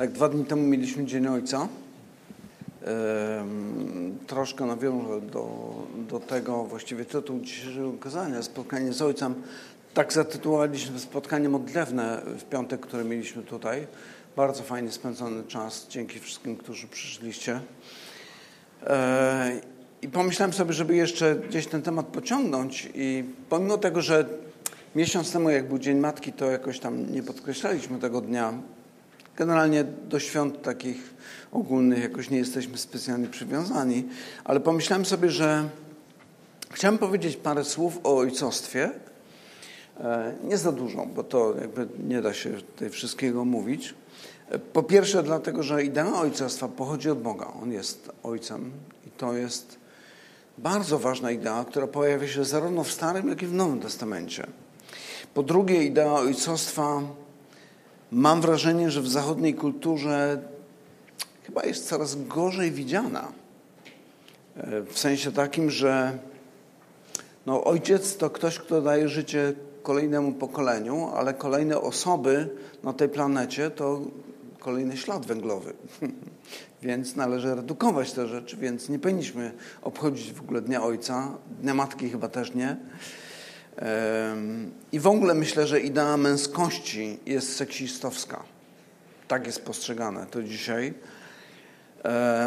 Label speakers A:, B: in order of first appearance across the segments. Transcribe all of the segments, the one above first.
A: Tak, dwa dni temu mieliśmy Dzień Ojca. Troszkę nawiążę do, do tego właściwie tytuł dzisiejszego kazania, spotkanie z Ojcem. Tak zatytułowaliśmy spotkanie modlewne w piątek, które mieliśmy tutaj. Bardzo fajnie spędzony czas. Dzięki wszystkim, którzy przyszliście. E, I pomyślałem sobie, żeby jeszcze gdzieś ten temat pociągnąć i pomimo tego, że miesiąc temu, jak był Dzień Matki, to jakoś tam nie podkreślaliśmy tego dnia. Generalnie do świąt takich ogólnych jakoś nie jesteśmy specjalnie przywiązani, ale pomyślałem sobie, że chciałem powiedzieć parę słów o ojcostwie. E, nie za dużo, bo to jakby nie da się tutaj wszystkiego mówić. E, po pierwsze, dlatego, że idea ojcostwa pochodzi od Boga. On jest ojcem i to jest bardzo ważna idea, która pojawia się zarówno w Starym, jak i w Nowym Testamencie. Po drugie, idea ojcostwa, mam wrażenie, że w zachodniej kulturze chyba jest coraz gorzej widziana. E, w sensie takim, że no, ojciec to ktoś, kto daje życie kolejnemu pokoleniu, ale kolejne osoby na tej planecie to kolejny ślad węglowy. więc należy redukować te rzeczy, więc nie powinniśmy obchodzić w ogóle Dnia Ojca, Dnia Matki chyba też nie. I w ogóle myślę, że idea męskości jest seksistowska. Tak jest postrzegane to dzisiaj.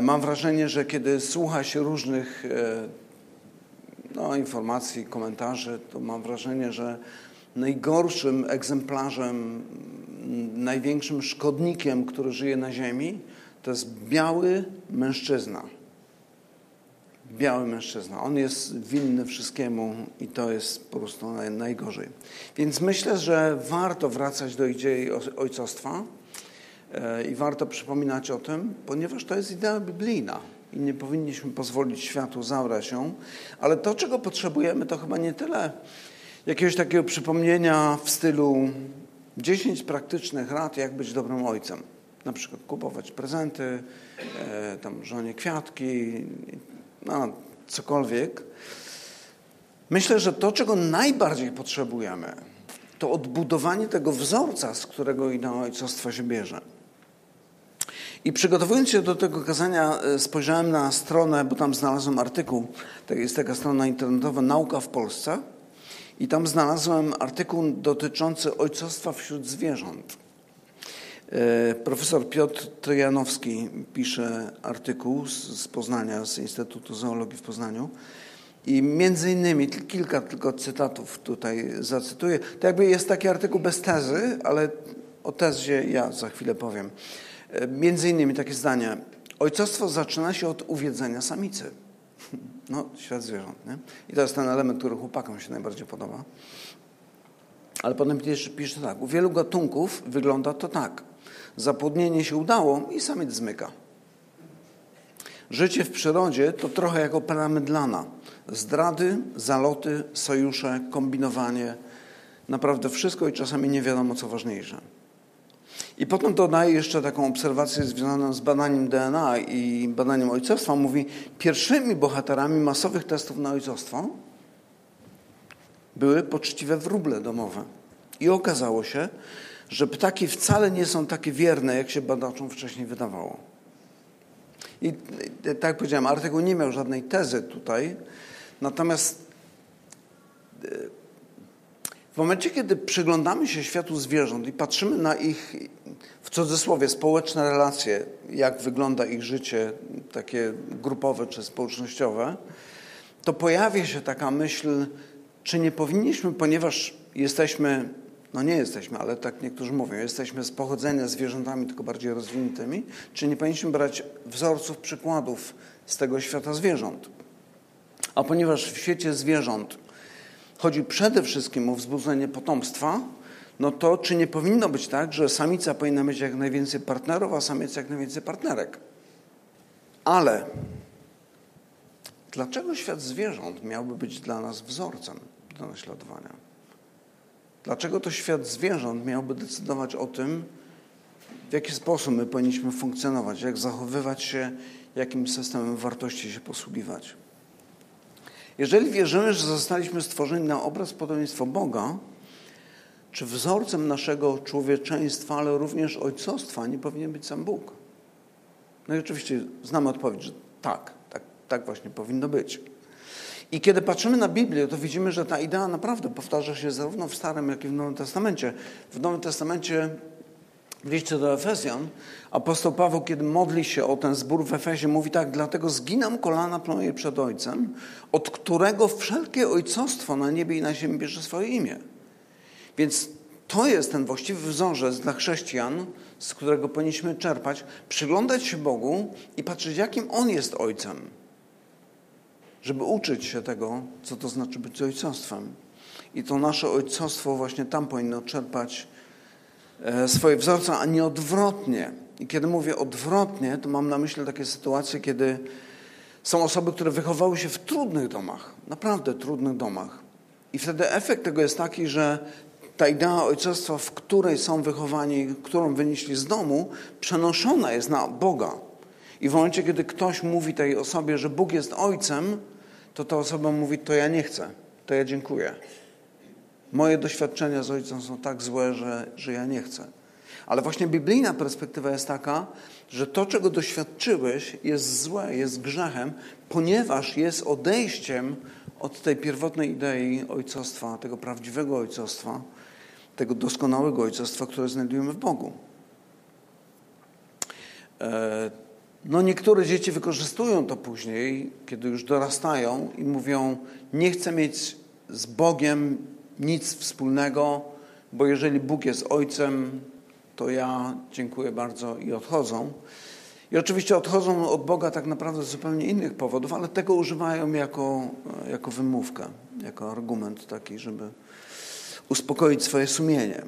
A: Mam wrażenie, że kiedy słucha się różnych e, no, informacji, komentarzy, to mam wrażenie, że najgorszym egzemplarzem, największym szkodnikiem, który żyje na Ziemi, to jest biały mężczyzna biały mężczyzna. On jest winny wszystkiemu i to jest po prostu najgorzej. Więc myślę, że warto wracać do idei ojcostwa e, i warto przypominać o tym, ponieważ to jest idea biblijna i nie powinniśmy pozwolić światu zabrać ją. Ale to, czego potrzebujemy, to chyba nie tyle jakiegoś takiego przypomnienia w stylu 10 praktycznych rad, jak być dobrym ojcem. Na przykład kupować prezenty, e, tam żonie kwiatki, no, cokolwiek. Myślę, że to, czego najbardziej potrzebujemy, to odbudowanie tego wzorca, z którego idea ojcostwa się bierze. I przygotowując się do tego kazania, e, spojrzałem na stronę, bo tam znalazłem artykuł, jest taka strona internetowa Nauka w Polsce i tam znalazłem artykuł dotyczący ojcostwa wśród zwierząt. E, profesor Piotr Trojanowski pisze artykuł z, Poznania, z Instytutu Zoologii w Poznaniu. I między innymi, kilka tylko cytatów tutaj zacytuję. To jakby jest taki artykuł bez tezy, ale o tezie ja za chwilę powiem. E, między innymi takie zdanie. Ojcostwo zaczyna się od uwiedzenia samicy. No, świat zwierząt, nie? I to jest ten element, który chłopakom się najbardziej podoba. Ale potem pisze, pisze tak. U wielu gatunków wygląda to tak. Zapłodnienie się udało i samiec zmyka. Życie w przyrodzie to trochę jak opera mydlana. Zdrady, zaloty, sojusze, kombinowanie. Naprawdę wszystko i czasami nie wiadomo, co ważniejsze. I potem dodaje jeszcze taką obserwację związaną z badaniem DNA i badaniem ojcostwa. Mówi, pierwszymi bohaterami masowych testów na ojcostwo były poczciwe wróble domowe. I okazało się, że ptaki wcale nie są takie wierne, jak się badaczom wcześniej wydawało. I tak jak powiedziałem, artykuł nie miał żadnej tezy tutaj, natomiast e, w momencie, kiedy przyglądamy się światu zwierząt i patrzymy na ich, w cudzysłowie, społeczne relacje, jak wygląda ich życie, takie grupowe czy społecznościowe, to pojawia się taka myśl, czy nie powinniśmy, ponieważ jesteśmy no nie jesteśmy, ale tak niektórzy mówią, jesteśmy z pochodzenia zwierzętami, tylko bardziej rozwiniętymi, czy nie powinniśmy brać wzorców, przykładów z tego świata zwierząt. A ponieważ w świecie zwierząt chodzi przede wszystkim o wzbudzenie potomstwa, no to czy nie powinno być tak, że samica powinna mieć jak najwięcej partnerów, a samiec jak najwięcej partnerek? Ale dlaczego świat zwierząt miałby być dla nas wzorcem do naśladowania? Dlaczego to świat zwierząt miałby decydować o tym, w jaki sposób my powinniśmy funkcjonować, jak zachowywać się, jakim systemem wartości się posługiwać? Jeżeli wierzymy, że zostaliśmy stworzeni na obraz podobieństwo Boga, czy wzorcem naszego człowieczeństwa, ale również ojcostwa nie powinien być sam Bóg? No i oczywiście znamy odpowiedź, że tak, tak, tak właśnie powinno być. I kiedy patrzymy na Biblię, to widzimy, że ta idea naprawdę powtarza się zarówno w Starym, jak i w Nowym Testamencie. W Nowym Testamencie w liście do Efezjan apostoł Paweł, kiedy modli się o ten zbór w Efezie, mówi tak, dlatego zginam kolana moje przed Ojcem, od którego wszelkie ojcostwo na niebie i na ziemi bierze swoje imię. Więc to jest ten właściwy wzorzec dla chrześcijan, z którego powinniśmy czerpać, przyglądać się Bogu i patrzeć, jakim On jest Ojcem, żeby uczyć się tego, co to znaczy być ojcostwem. I to nasze ojcostwo właśnie tam powinno czerpać e, swoje wzorce, a nie odwrotnie. I kiedy mówię odwrotnie, to mam na myśli takie sytuacje, kiedy są osoby, które wychowały się w trudnych domach, naprawdę trudnych domach. I wtedy efekt tego jest taki, że ta idea ojcostwa, w której są wychowani, którą wynieśli z domu, przenoszona jest na Boga. I w momencie, kiedy ktoś mówi tej osobie, że Bóg jest ojcem, to ta osoba mówi, to ja nie chcę, to ja dziękuję. Moje doświadczenia z ojcem są tak złe, że, że ja nie chcę. Ale właśnie biblijna perspektywa jest taka, że to, czego doświadczyłeś, jest złe, jest grzechem, ponieważ jest odejściem od tej pierwotnej idei ojcostwa, tego prawdziwego ojcostwa, tego doskonałego ojcostwa, które znajdujemy w Bogu. No niektóre dzieci wykorzystują to później, kiedy już dorastają i mówią, nie chcę mieć z Bogiem nic wspólnego, bo jeżeli Bóg jest ojcem, to ja dziękuję bardzo i odchodzą. I oczywiście odchodzą od Boga tak naprawdę z zupełnie innych powodów, ale tego używają jako, jako wymówkę, jako argument taki, żeby uspokoić swoje sumienie.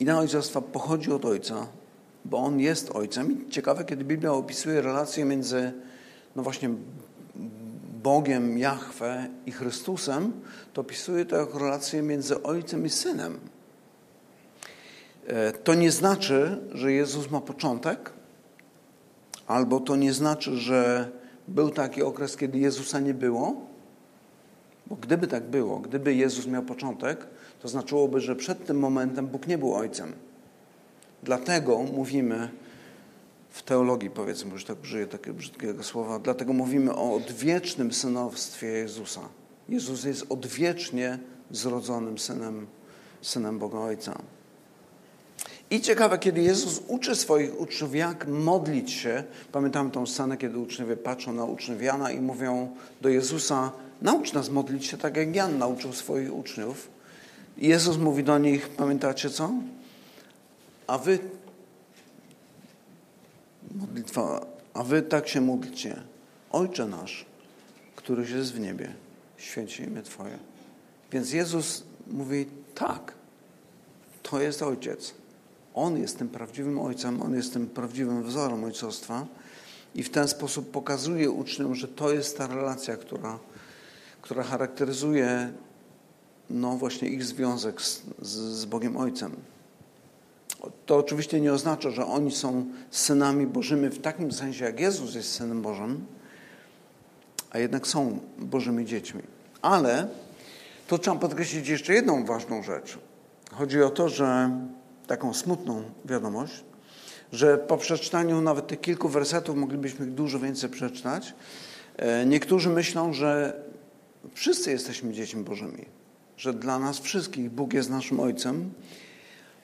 A: Idea ojcostwa pochodzi od Ojca, bo On jest Ojcem. I ciekawe, kiedy Biblia opisuje relacje między, no właśnie, Bogiem, Jahwe i Chrystusem, to opisuje to jako relację między Ojcem i Synem. E, to nie znaczy, że Jezus ma początek, albo to nie znaczy, że był taki okres, kiedy Jezusa nie było, bo gdyby tak było, gdyby Jezus miał początek, to znaczyłoby, że przed tym momentem Bóg nie był Ojcem. Dlatego mówimy w teologii, powiedzmy, już tak użyję takiego brzydkiego słowa, dlatego mówimy o odwiecznym synowstwie Jezusa. Jezus jest odwiecznie zrodzonym synem, synem Boga Ojca. I ciekawe, kiedy Jezus uczy swoich uczniów, jak modlić się. Pamiętam tą scenę, kiedy uczniowie patrzą na uczniów Jana i mówią do Jezusa, naucz nas modlić się tak, jak Jan nauczył swoich uczniów. I Jezus mówi do nich, pamiętacie co? A wy, modlitwa, a wy tak się módlcie. Ojcze nasz, któryś jest w niebie, święci imię Twoje. Więc Jezus mówi, tak, to jest Ojciec. On jest tym prawdziwym ojcem, on jest tym prawdziwym wzorem ojcostwa i w ten sposób pokazuje uczniom, że to jest ta relacja, która, która charakteryzuje no właśnie ich związek z, z Bogiem Ojcem. To oczywiście nie oznacza, że oni są synami Bożymi w takim sensie, jak Jezus jest synem Bożym, a jednak są Bożymi dziećmi. Ale to trzeba podkreślić jeszcze jedną ważną rzecz. Chodzi o to, że taką smutną wiadomość, że po przeczytaniu nawet tych kilku wersetów moglibyśmy dużo więcej przeczytać. E, niektórzy myślą, że wszyscy jesteśmy dziećmi Bożymi, że dla nas wszystkich Bóg jest naszym Ojcem,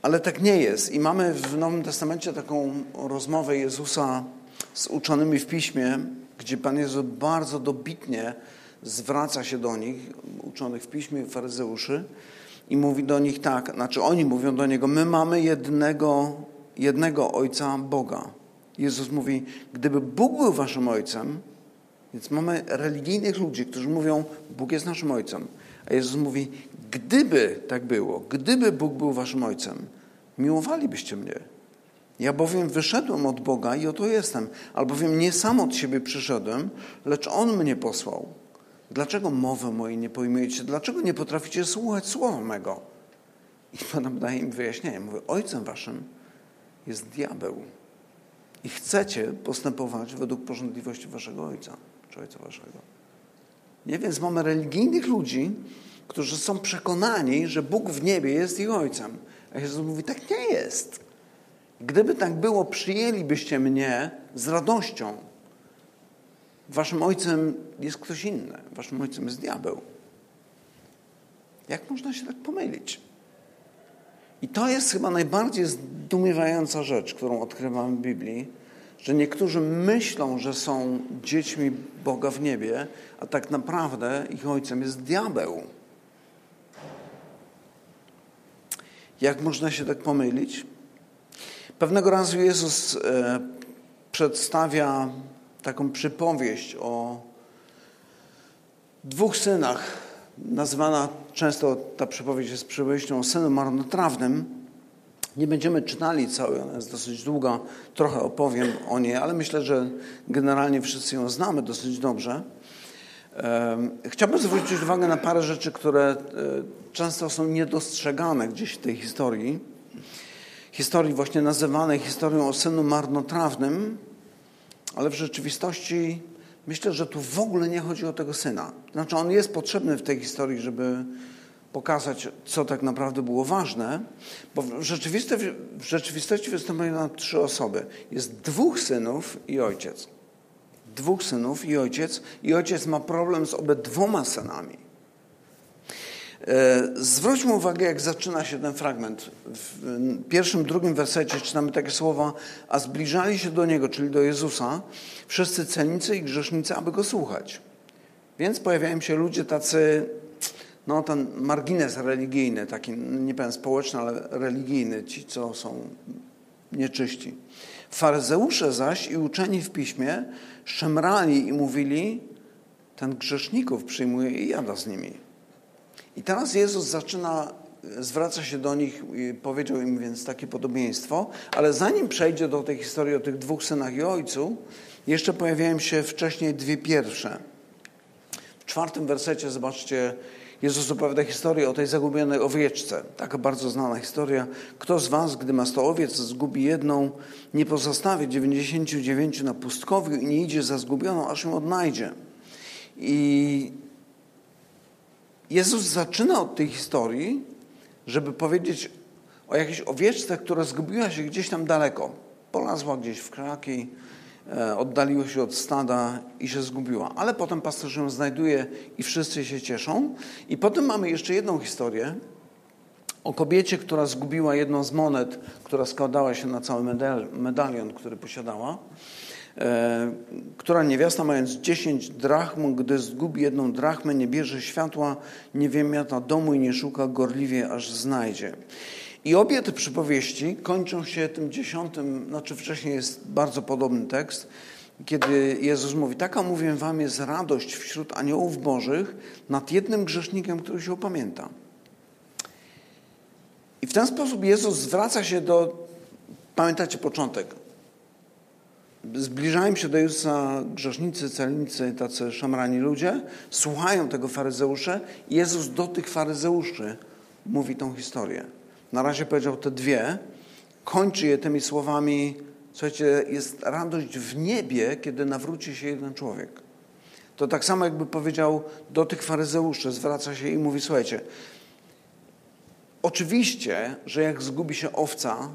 A: ale tak nie jest. I mamy w Nowym Testamencie taką rozmowę Jezusa z uczonymi w piśmie, gdzie Pan Jezus bardzo dobitnie zwraca się do nich, uczonych w piśmie, faryzeuszy, i mówi do nich tak, znaczy oni mówią do Niego, my mamy jednego, jednego Ojca Boga. Jezus mówi, gdyby Bóg był waszym Ojcem, więc mamy religijnych ludzi, którzy mówią, Bóg jest naszym Ojcem. A Jezus mówi, gdyby tak było, gdyby Bóg był waszym Ojcem, miłowalibyście mnie. Ja bowiem wyszedłem od Boga i oto jestem. Albowiem nie sam od siebie przyszedłem, lecz On mnie posłał. Dlaczego mowy mojej nie pojmujecie? Dlaczego nie potraficie słuchać słowa mego? I Pan daje im wyjaśnienie. Mówi, ojcem waszym jest diabeł. I chcecie postępować według porządliwości waszego ojca, czy ojca waszego. Nie, więc mamy religijnych ludzi, którzy są przekonani, że Bóg w niebie jest ich ojcem. A Jezus mówi, tak nie jest. Gdyby tak było, przyjęlibyście mnie z radością. Waszym ojcem jest ktoś inny. Waszym ojcem jest diabeł. Jak można się tak pomylić? I to jest chyba najbardziej zdumiewająca rzecz, którą odkrywamy w Biblii, że niektórzy myślą, że są dziećmi Boga w niebie, a tak naprawdę ich ojcem jest diabeł. Jak można się tak pomylić? Pewnego razu Jezus e, przedstawia taką przypowieść o dwóch synach. Nazywana często ta przypowieść jest przypowieścią o synu marnotrawnym. Nie będziemy czytali całej, ona jest dosyć długa, trochę opowiem o niej, ale myślę, że generalnie wszyscy ją znamy dosyć dobrze. Chciałbym zwrócić uwagę na parę rzeczy, które e, często są niedostrzegane gdzieś w tej historii. Historii właśnie nazywanej historią o synu marnotrawnym, ale w rzeczywistości myślę, że tu w ogóle nie chodzi o tego syna. Znaczy, on jest potrzebny w tej historii, żeby pokazać, co tak naprawdę było ważne, bo w rzeczywistości, w rzeczywistości występują nam trzy osoby. Jest dwóch synów i ojciec. Dwóch synów i ojciec, i ojciec ma problem z obydwoma synami. E, zwróćmy uwagę, jak zaczyna się ten fragment. W pierwszym, drugim wersecie czytamy takie słowa, a zbliżali się do Niego, czyli do Jezusa, wszyscy celnicy i grzesznicy, aby Go słuchać. Więc pojawiają się ludzie tacy, no ten margines religijny, taki, nie powiem społeczny, ale religijny, ci, co są nieczyści. Faryzeusze zaś i uczeni w piśmie szemrali i mówili, ten grzeszników przyjmuje i jada z nimi. I teraz Jezus zaczyna, zwraca się do nich i powiedział im więc takie podobieństwo, ale zanim przejdzie do tej historii o tych dwóch synach i ojcu, jeszcze pojawiają się wcześniej dwie pierwsze. W czwartym wersecie, zobaczcie, Jezus opowiada historię o tej zagubionej owieczce. Taka bardzo znana historia. Kto z was, gdy ma sto owiec, zgubi jedną, nie pozostawia 99 na pustkowiu i nie idzie za zgubioną, aż ją odnajdzie. I Jezus zaczyna od tej historii, żeby powiedzieć o jakiejś owieczce, która zgubiła się gdzieś tam daleko. Polazła gdzieś w kraki, oddaliła się od stada i się zgubiła. Ale potem pasterz ją znajduje i wszyscy się cieszą. I potem mamy jeszcze jedną historię o kobiecie, która zgubiła jedną z monet, która składała się na cały medalion, który posiadała. E, która niewiasta mając dziesięć drachm, gdy zgubi jedną drachmę, nie bierze światła, nie wymiata domu i nie szuka gorliwie, aż znajdzie. I obie te przypowieści kończą się tym dziesiątym, znaczy wcześniej jest bardzo podobny tekst, kiedy Jezus mówi, taka mówię wam jest radość wśród aniołów bożych nad jednym grzesznikiem, który się opamięta. I w ten sposób Jezus zwraca się do, pamiętacie początek, Zbliżają się do Jezusa grzesznicy, celnicy, tacy szamrani ludzie, słuchają tego faryzeusze Jezus do tych faryzeuszy mówi tą historię. Na razie powiedział te dwie, kończy je tymi słowami, słuchajcie, jest radość w niebie, kiedy nawróci się jeden człowiek. To tak samo jakby powiedział do tych faryzeuszy, zwraca się i mówi, słuchajcie, oczywiście, że jak zgubi się owca,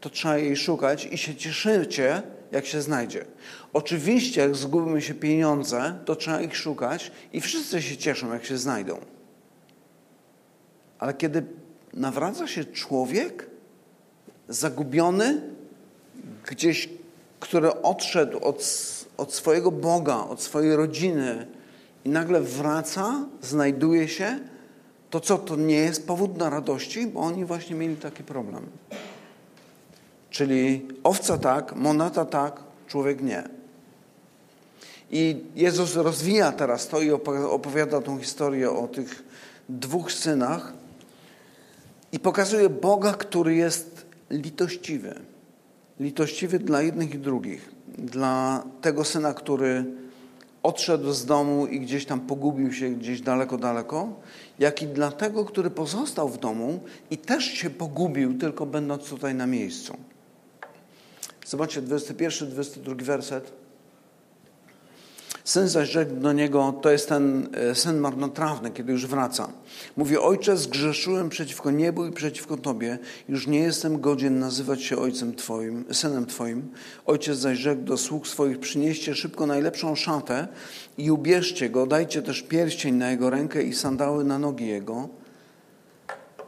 A: to trzeba jej szukać i się cieszycie, jak się znajdzie. Oczywiście, jak zgubimy się pieniądze, to trzeba ich szukać i wszyscy się cieszą, jak się znajdą. Ale kiedy nawraca się człowiek zagubiony, gdzieś, który odszedł od, od swojego Boga, od swojej rodziny i nagle wraca, znajduje się, to co, to nie jest powód na radości, bo oni właśnie mieli taki problem. Czyli owca tak, moneta tak, człowiek nie. I Jezus rozwija teraz to i opowiada tą historię o tych dwóch synach i pokazuje Boga, który jest litościwy. Litościwy dla jednych i drugich. Dla tego syna, który odszedł z domu i gdzieś tam pogubił się gdzieś daleko, daleko, jak i dla tego, który pozostał w domu i też się pogubił, tylko będąc tutaj na miejscu. Zobaczcie, 21, 22 werset. Syn zaś rzekł do niego, to jest ten e, syn marnotrawny, kiedy już wraca. Mówi, ojcze, zgrzeszyłem przeciwko niebu i przeciwko Tobie. Już nie jestem godzien nazywać się ojcem Twoim, synem Twoim. Ojciec zaś rzekł do sług swoich, przynieście szybko najlepszą szatę i ubierzcie go, dajcie też pierścień na jego rękę i sandały na nogi jego.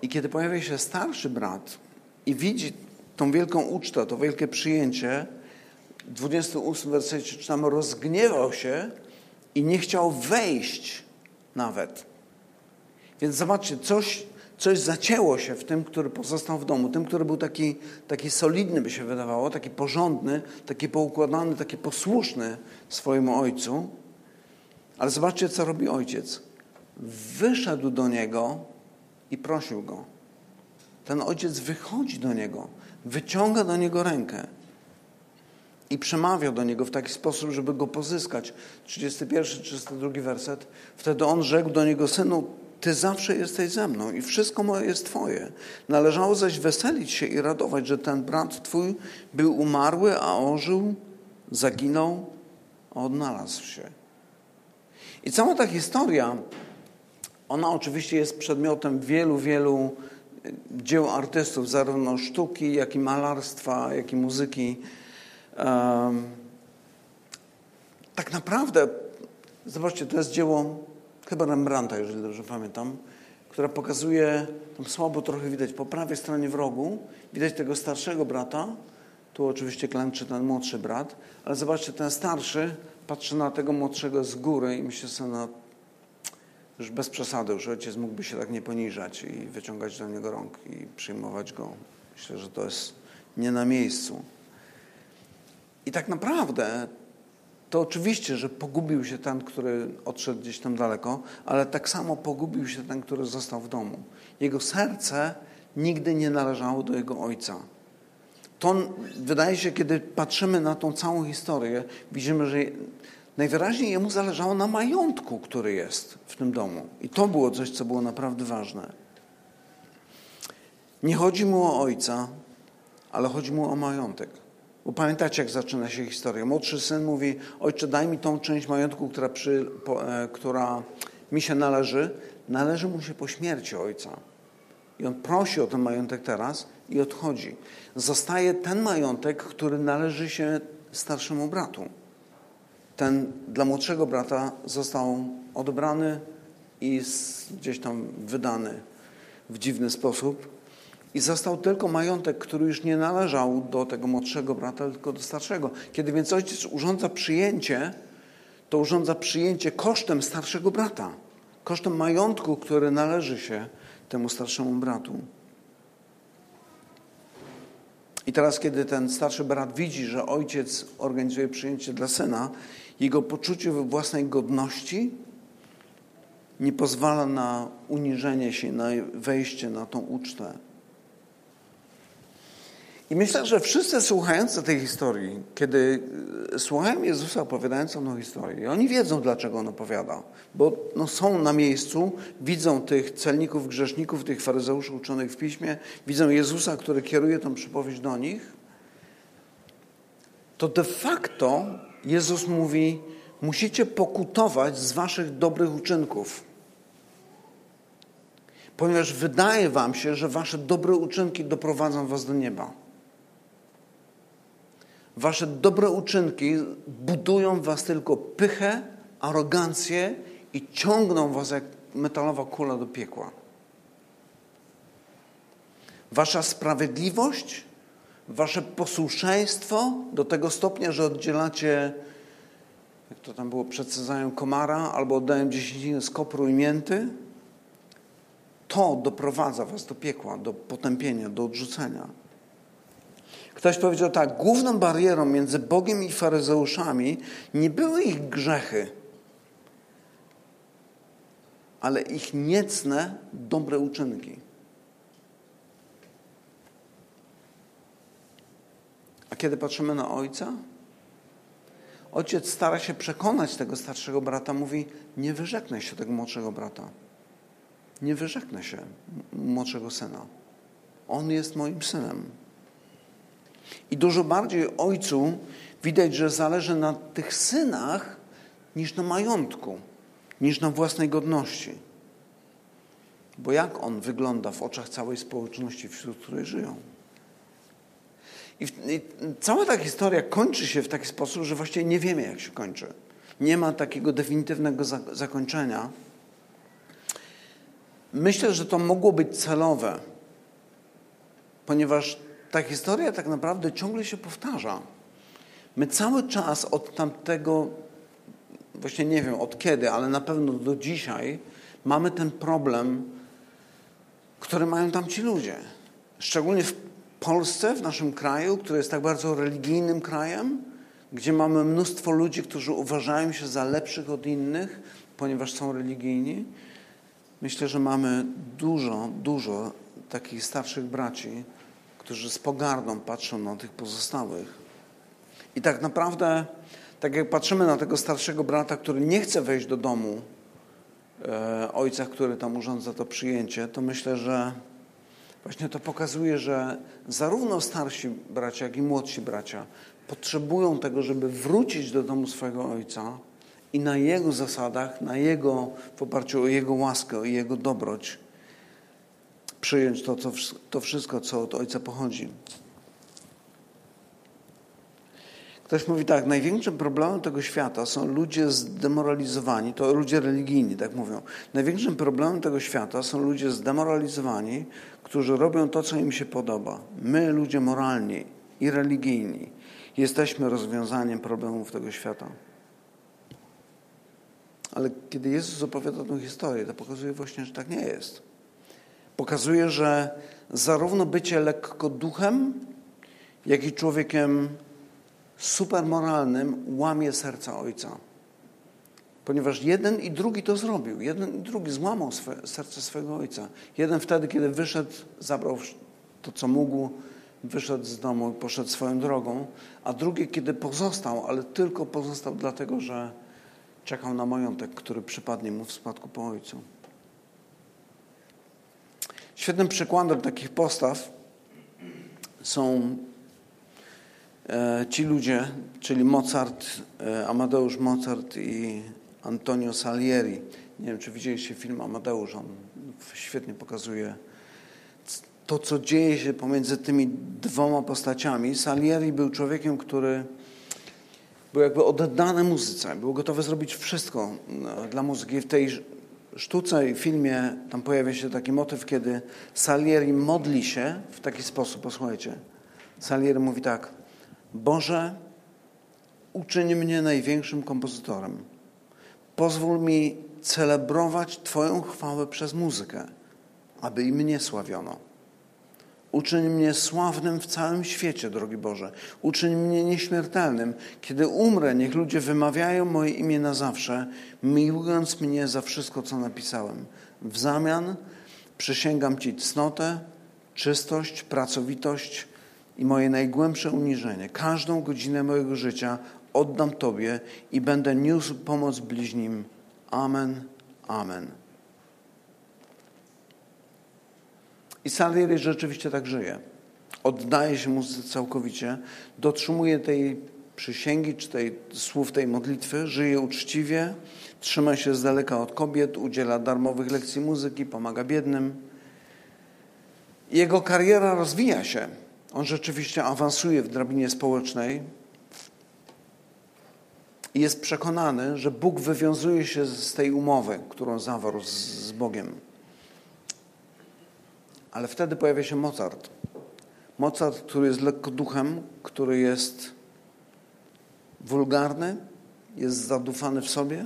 A: I kiedy pojawia się starszy brat i widzi tą wielką ucztę, to wielkie przyjęcie, 28 wersecie czytamy, rozgniewał się i nie chciał wejść nawet. Więc zobaczcie, coś, coś zacięło się w tym, który pozostał w domu, tym, który był taki, taki solidny, by się wydawało, taki porządny, taki poukładany, taki posłuszny swojemu ojcu. Ale zobaczcie, co robi ojciec. Wyszedł do niego i prosił go. Ten ojciec wychodzi do niego, wyciąga do niego rękę i przemawiał do niego w taki sposób, żeby go pozyskać. 31, 32 werset. Wtedy on rzekł do niego, synu, ty zawsze jesteś ze mną i wszystko moje jest twoje. Należało zaś weselić się i radować, że ten brat twój był umarły, a ożył, zaginął, a odnalazł się. I cała ta historia, ona oczywiście jest przedmiotem wielu, wielu dzieł artystów, zarówno sztuki, jak i malarstwa, jak i muzyki tak naprawdę, zobaczcie, to jest dzieło chyba Rembrandta, jeżeli dobrze pamiętam, która pokazuje, tam słabo trochę widać, po prawej stronie w rogu widać tego starszego brata, tu oczywiście klęczy ten młodszy brat, ale zobaczcie, ten starszy patrzy na tego młodszego z góry i myśli sobie, no już bez przesady, już ojciec mógłby się tak nie poniżać i wyciągać do niego rąk i przyjmować go. Myślę, że to jest nie na miejscu. I tak naprawdę to oczywiście, że pogubił się ten, który odszedł gdzieś tam daleko, ale tak samo pogubił się ten, który został w domu. Jego serce nigdy nie należało do jego ojca. To wydaje się, kiedy patrzymy na tą całą historię, widzimy, że najwyraźniej jemu zależało na majątku, który jest w tym domu. I to było coś, co było naprawdę ważne. Nie chodzi mu o ojca, ale chodzi mu o majątek. Bo pamiętacie, jak zaczyna się historia. Młodszy syn mówi, ojcze, daj mi tą część majątku, która, przy, po, e, która mi się należy. Należy mu się po śmierci ojca. I on prosi o ten majątek teraz i odchodzi. Zostaje ten majątek, który należy się starszemu bratu. Ten dla młodszego brata został odebrany i gdzieś tam wydany w dziwny sposób. I został tylko majątek, który już nie należał do tego młodszego brata, tylko do starszego. Kiedy więc ojciec urządza przyjęcie, to urządza przyjęcie kosztem starszego brata, kosztem majątku, który należy się temu starszemu bratu. I teraz, kiedy ten starszy brat widzi, że ojciec organizuje przyjęcie dla syna, jego poczucie własnej godności nie pozwala na uniżenie się, na wejście na tą ucztę. I myślę, że wszyscy słuchający tej historii, kiedy e, słuchają Jezusa opowiadającą tą historię, oni wiedzą, dlaczego on opowiada, bo no, są na miejscu, widzą tych celników, grzeszników, tych faryzeuszy uczonych w piśmie, widzą Jezusa, który kieruje tą przypowieść do nich, to de facto Jezus mówi, musicie pokutować z waszych dobrych uczynków. Ponieważ wydaje wam się, że wasze dobre uczynki doprowadzą was do nieba. Wasze dobre uczynki budują w was tylko pychę, arogancję i ciągną was jak metalowa kula do piekła. Wasza sprawiedliwość, wasze posłuszeństwo do tego stopnia, że oddzielacie, jak to tam było, przedsadzają komara albo oddają dziesięcinę z kopru i mięty, to doprowadza was do piekła, do potępienia, do odrzucenia. Ktoś powiedział tak, główną barierą między Bogiem i faryzeuszami nie były ich grzechy, ale ich niecne, dobre uczynki. A kiedy patrzymy na ojca, ojciec stara się przekonać tego starszego brata, mówi: Nie wyrzeknę się tego młodszego brata. Nie wyrzeknę się młodszego syna. On jest moim synem. I dużo bardziej ojcu widać, że zależy na tych synach niż na majątku, niż na własnej godności. Bo jak on wygląda w oczach całej społeczności, wśród której żyją? I, I, cała ta historia kończy się w taki sposób, że właściwie nie wiemy, jak się kończy. Nie ma takiego definitywnego za, zakończenia. Myślę, że to mogło być celowe, ponieważ ta historia tak naprawdę ciągle się powtarza. My cały czas od tamtego, właśnie nie wiem od kiedy, ale na pewno do dzisiaj mamy ten problem, który mają tam ci ludzie. Szczególnie w Polsce, w naszym kraju, który jest tak bardzo religijnym krajem, gdzie mamy mnóstwo ludzi, którzy uważają się za lepszych od innych, ponieważ są religijni. Myślę, że mamy dużo, dużo takich starszych braci, którzy z pogardą patrzą na tych pozostałych. I tak naprawdę, tak jak patrzymy na tego starszego brata, który nie chce wejść do domu e, ojca, który tam urządza to przyjęcie, to myślę, że właśnie to pokazuje, że zarówno starsi bracia, jak i młodsi bracia potrzebują tego, żeby wrócić do domu swojego ojca i na jego zasadach, na jego, w oparciu o jego łaskę, o jego dobroć, przyjąć to, to, to wszystko, co od ojca pochodzi. Ktoś mówi tak, największym problemem tego świata są ludzie zdemoralizowani, to ludzie religijni, tak mówią. Największym problemem tego świata są ludzie zdemoralizowani, którzy robią to, co im się podoba. My, ludzie moralni i religijni, jesteśmy rozwiązaniem problemów tego świata. Ale kiedy Jezus opowiada tę historię, to pokazuje właśnie, że tak nie jest. Pokazuje, że zarówno bycie lekko duchem, jak i człowiekiem supermoralnym łamie serca Ojca. Ponieważ jeden i drugi to zrobił. Jeden i drugi złamał swe, serce swojego Ojca. Jeden wtedy, kiedy wyszedł, zabrał to, co mógł, wyszedł z domu i poszedł swoją drogą, a drugi, kiedy pozostał, ale tylko pozostał dlatego, że czekał na majątek, który przypadnie mu w spadku po ojcu. Świetnym przykładem takich postaw są e, ci ludzie, czyli Mozart, e, Amadeusz Mozart i Antonio Salieri. Nie wiem, czy widzieliście film Amadeusz, on świetnie pokazuje to, co dzieje się pomiędzy tymi dwoma postaciami. Salieri był człowiekiem, który był jakby oddany muzyce, był gotowy zrobić wszystko e, dla muzyki. W tej sztuce i filmie tam pojawia się taki motyw, kiedy Salieri modli się w taki sposób. Posłuchajcie. Salieri mówi tak: Boże, uczyń mnie największym kompozytorem. Pozwól mi celebrować Twoją chwałę przez muzykę, aby i mnie sławiono. Uczyń mnie sławnym w całym świecie, drogi Boże. Uczyń mnie nieśmiertelnym. Kiedy umrę, niech ludzie wymawiają moje imię na zawsze, miłując mnie za wszystko, co napisałem. W zamian przysięgam Ci cnotę, czystość, pracowitość i moje najgłębsze uniżenie. Każdą godzinę mojego życia oddam Tobie i będę niósł pomoc bliźnim. Amen. Amen. I Salieri rzeczywiście tak żyje. Oddaje się muzyce całkowicie, dotrzymuje tej przysięgi, czy tej, słów tej modlitwy, żyje uczciwie, trzyma się z daleka od kobiet, udziela darmowych lekcji muzyki, pomaga biednym. Jego kariera rozwija się. On rzeczywiście awansuje w drabinie społecznej i jest przekonany, że Bóg wywiązuje się z tej umowy, którą zawarł z, z Bogiem. Ale wtedy pojawia się Mozart. Mozart, który jest lekkoduchem, który jest wulgarny, jest zadufany w sobie,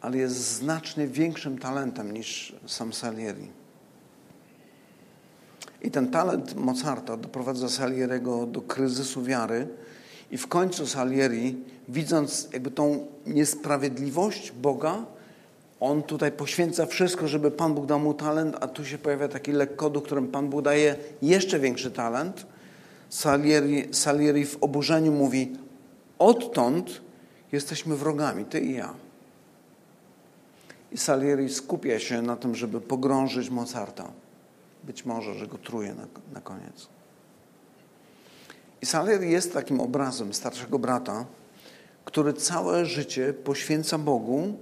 A: ale jest znacznie większym talentem niż sam Salieri. I ten talent Mozarta doprowadza Salieriego do kryzysu wiary i w końcu Salieri, widząc jakby tą niesprawiedliwość Boga, on tutaj poświęca wszystko, żeby Pan Bóg dał mu talent, a tu się pojawia taki lekkoduch, którym Pan Bóg daje jeszcze większy talent. Salieri, Salieri w oburzeniu mówi, odtąd jesteśmy wrogami, ty i ja. I Salieri skupia się na tym, żeby pogrążyć Mozarta. Być może, że go truje na, na koniec. I Salieri jest takim obrazem starszego brata, który całe życie poświęca Bogu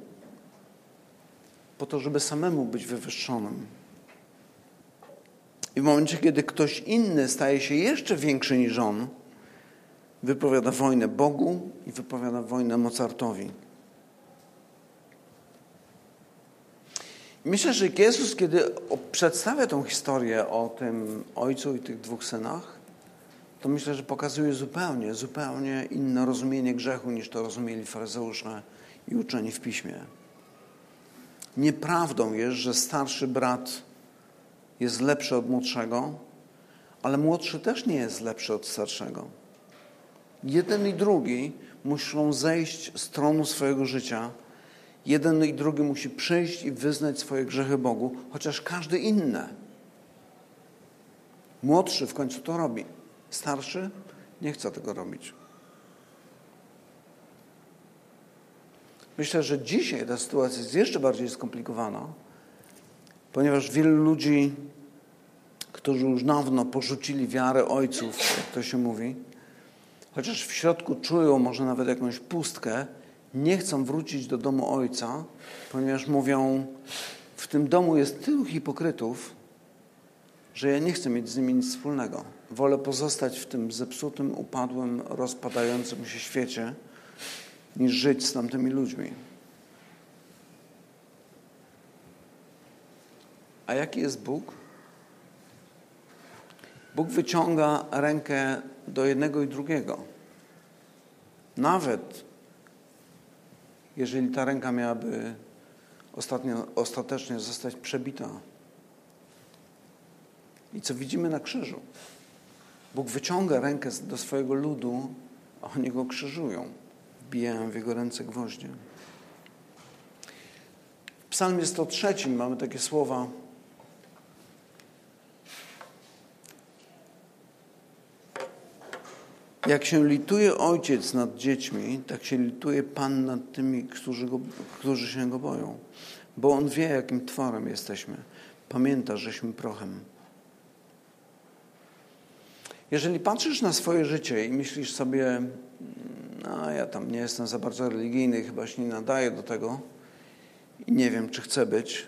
A: po to, żeby samemu być wywyższonym. I w momencie, kiedy ktoś inny staje się jeszcze większy niż on, wypowiada wojnę Bogu i wypowiada wojnę Mozartowi. Myślę, że Jezus, kiedy przedstawia tą historię o tym ojcu i tych dwóch synach, to myślę, że pokazuje zupełnie, zupełnie inne rozumienie grzechu niż to rozumieli faryzeusze i uczeni w piśmie. Nieprawdą jest, że starszy brat jest lepszy od młodszego, ale młodszy też nie jest lepszy od starszego. Jeden i drugi muszą zejść z tronu swojego życia. Jeden i drugi musi przyjść i wyznać swoje grzechy Bogu, chociaż każdy inny. Młodszy w końcu to robi. Starszy nie chce tego robić. Myślę, że dzisiaj ta sytuacja jest jeszcze bardziej skomplikowana, ponieważ wielu ludzi, którzy już dawno porzucili wiarę ojców, jak to się mówi, chociaż w środku czują może nawet jakąś pustkę, nie chcą wrócić do domu ojca, ponieważ mówią, w tym domu jest tylu hipokrytów, że ja nie chcę mieć z nimi nic wspólnego. Wolę pozostać w tym zepsutym, upadłym, rozpadającym się świecie, niż żyć z tamtymi ludźmi. A jaki jest Bóg? Bóg wyciąga rękę do jednego i drugiego. Nawet jeżeli ta ręka miałaby ostatnio, ostatecznie zostać przebita. I co widzimy na krzyżu? Bóg wyciąga rękę do swojego ludu, a oni go krzyżują. Wbijają w jego ręce gwoździe. W psalmie 103 mamy takie słowa Jak się lituje ojciec nad dziećmi, tak się lituje Pan nad tymi, którzy, go, którzy się go boją. Bo on wie, jakim tworem jesteśmy. Pamięta, żeśmy prochem. Jeżeli patrzysz na swoje życie i myślisz sobie, no ja tam nie jestem za bardzo religijny, chyba się nie nadaję do tego i nie wiem, czy chcę być,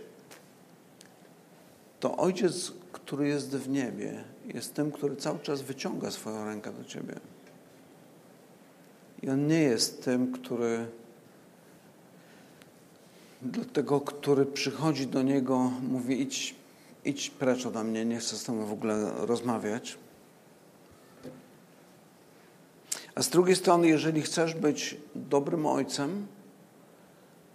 A: to ojciec, który jest w niebie, jest tym, który cały czas wyciąga swoją rękę do ciebie. I on nie jest tym, który do tego, który przychodzi do niego, mówi idź, idź precz ode mnie, nie chcę z tobą w ogóle rozmawiać. A z drugiej strony, jeżeli chcesz być dobrym ojcem,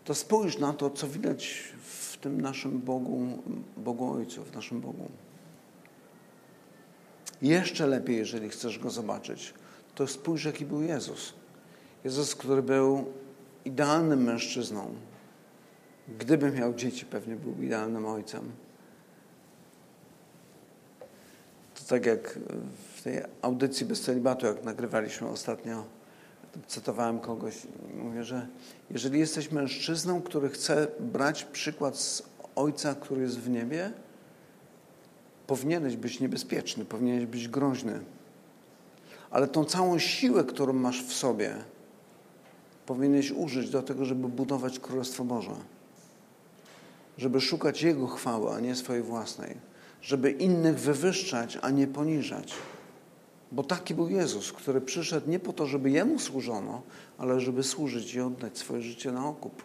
A: to spójrz na to, co widać w tym naszym Bogu, Bogu Ojcu, w naszym Bogu. Jeszcze lepiej, jeżeli chcesz Go zobaczyć, to spójrz, jaki był Jezus. Jezus, który był idealnym mężczyzną. Gdyby miał dzieci, pewnie był idealnym ojcem. To tak jak w tej audycji bez celibatu, jak nagrywaliśmy ostatnio, cytowałem kogoś, mówię, że jeżeli jesteś mężczyzną, który chce brać przykład z ojca, który jest w niebie, powinieneś być niebezpieczny, powinieneś być groźny. Ale tą całą siłę, którą masz w sobie, powinieneś użyć do tego, żeby budować Królestwo Boże. Żeby szukać Jego chwały, a nie swojej własnej. Żeby innych wywyższać, a nie poniżać. Bo taki był Jezus, który przyszedł nie po to, żeby Jemu służono, ale żeby służyć i oddać swoje życie na okup.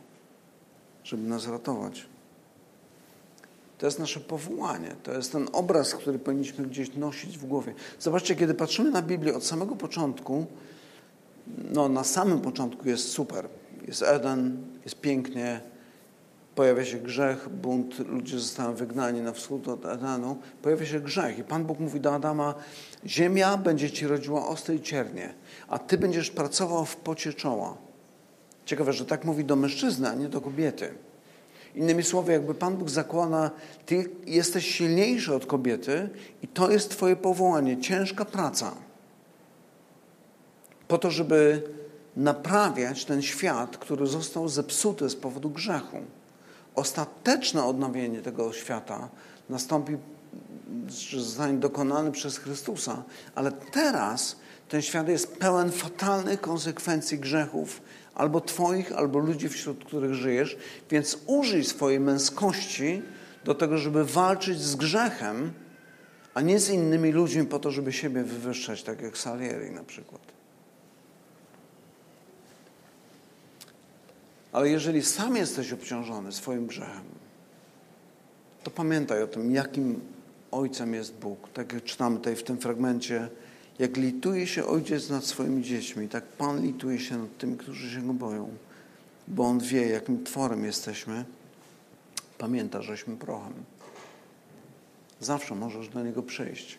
A: Żeby nas ratować. To jest nasze powołanie. To jest ten obraz, który powinniśmy gdzieś nosić w głowie. Zobaczcie, kiedy patrzymy na Biblię od samego początku, no, na samym początku jest super. Jest Eden, jest pięknie, pojawia się grzech, bunt, ludzie zostają wygnani na wschód od Edenu, pojawia się grzech i Pan Bóg mówi do Adama, ziemia będzie ci rodziła ostre i ciernie, a ty będziesz pracował w pocie czoła. Ciekawe, że tak mówi do mężczyzny, a nie do kobiety. Innymi słowy, jakby Pan Bóg zakłada, ty jesteś silniejszy od kobiety i to jest twoje powołanie, ciężka praca po to, żeby naprawiać ten świat, który został zepsuty z powodu grzechu. Ostateczne odnowienie tego świata nastąpi, zostanie dokonany przez Chrystusa, ale teraz Ten świat jest pełen fatalnych konsekwencji grzechów, albo Twoich, albo ludzi, wśród których żyjesz, więc użyj swojej męskości do tego, żeby walczyć z grzechem, a nie z innymi ludźmi po to, żeby siebie wywyższać, tak jak Salieri na przykład. Ale jeżeli sam jesteś obciążony swoim grzechem, to pamiętaj o tym, jakim Ojcem jest Bóg. Tak jak czytamy tutaj w tym fragmencie, jak lituje się Ojciec nad swoimi dziećmi, tak Pan lituje się nad tymi, którzy się Go boją. Bo On wie, jakim tworem jesteśmy. Pamięta, żeśmy prochem. Zawsze możesz do Niego przyjść,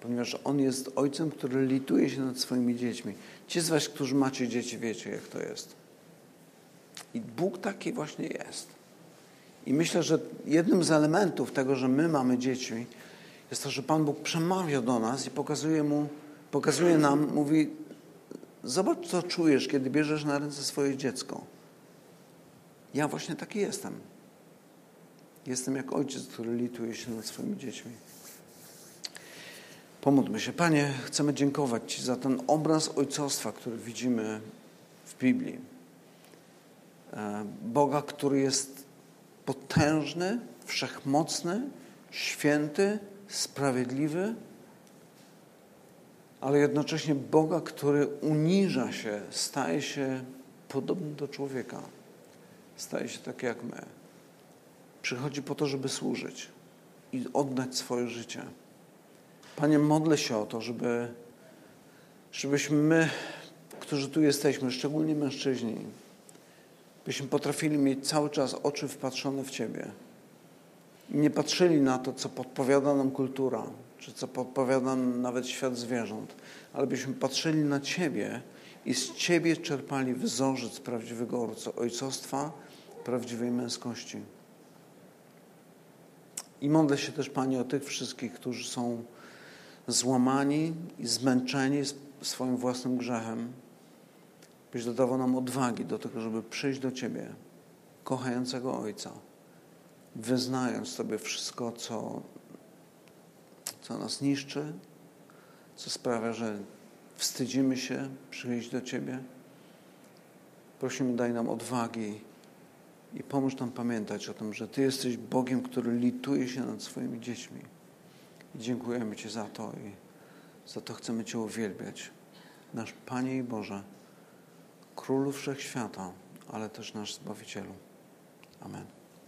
A: ponieważ On jest Ojcem, który lituje się nad swoimi dziećmi. Ci z Was, którzy macie dzieci, wiecie, jak to jest. I Bóg taki właśnie jest. I myślę, że jednym z elementów tego, że my mamy dzieci, jest to, że Pan Bóg przemawia do nas i pokazuje, mu, pokazuje nam, mówi: Zobacz, co czujesz, kiedy bierzesz na ręce swoje dziecko. Ja właśnie taki jestem. Jestem jak ojciec, który lituje się nad swoimi dziećmi. Pomódlmy się. Panie, chcemy dziękować Ci za ten obraz ojcostwa, który widzimy w Biblii. E, Boga, który jest potężny, wszechmocny, święty, sprawiedliwy, ale jednocześnie Boga, który uniża się, staje się podobny do człowieka, staje się tak jak my. Przychodzi po to, żeby służyć i oddać swoje życie. Panie, modlę się o to, żeby, żebyśmy my, którzy tu jesteśmy, szczególnie mężczyźni, byśmy potrafili mieć cały czas oczy wpatrzone w Ciebie. Nie patrzyli na to, co podpowiada nam kultura, czy co podpowiada nam nawet świat zwierząt, ale byśmy patrzyli na Ciebie i z Ciebie czerpali wzorzec prawdziwego ojcostwa, prawdziwej męskości. I modlę się też, Panie, o tych wszystkich, którzy są złamani i zmęczeni swoim własnym grzechem, byś dodawał nam odwagi do tego, żeby przyjść do Ciebie, kochającego Ojca, wyznając Tobie wszystko, co, co nas niszczy, co sprawia, że wstydzimy się przyjść do Ciebie. Prosimy, daj nam odwagi i pomóż nam pamiętać o tym, że Ty jesteś Bogiem, który lituje się nad swoimi dziećmi. I dziękujemy Ci za to i za to chcemy Cię uwielbiać. Nasz Panie i Boże, Królu Wszechświata, ale też nasz Zbawicielu. Amen.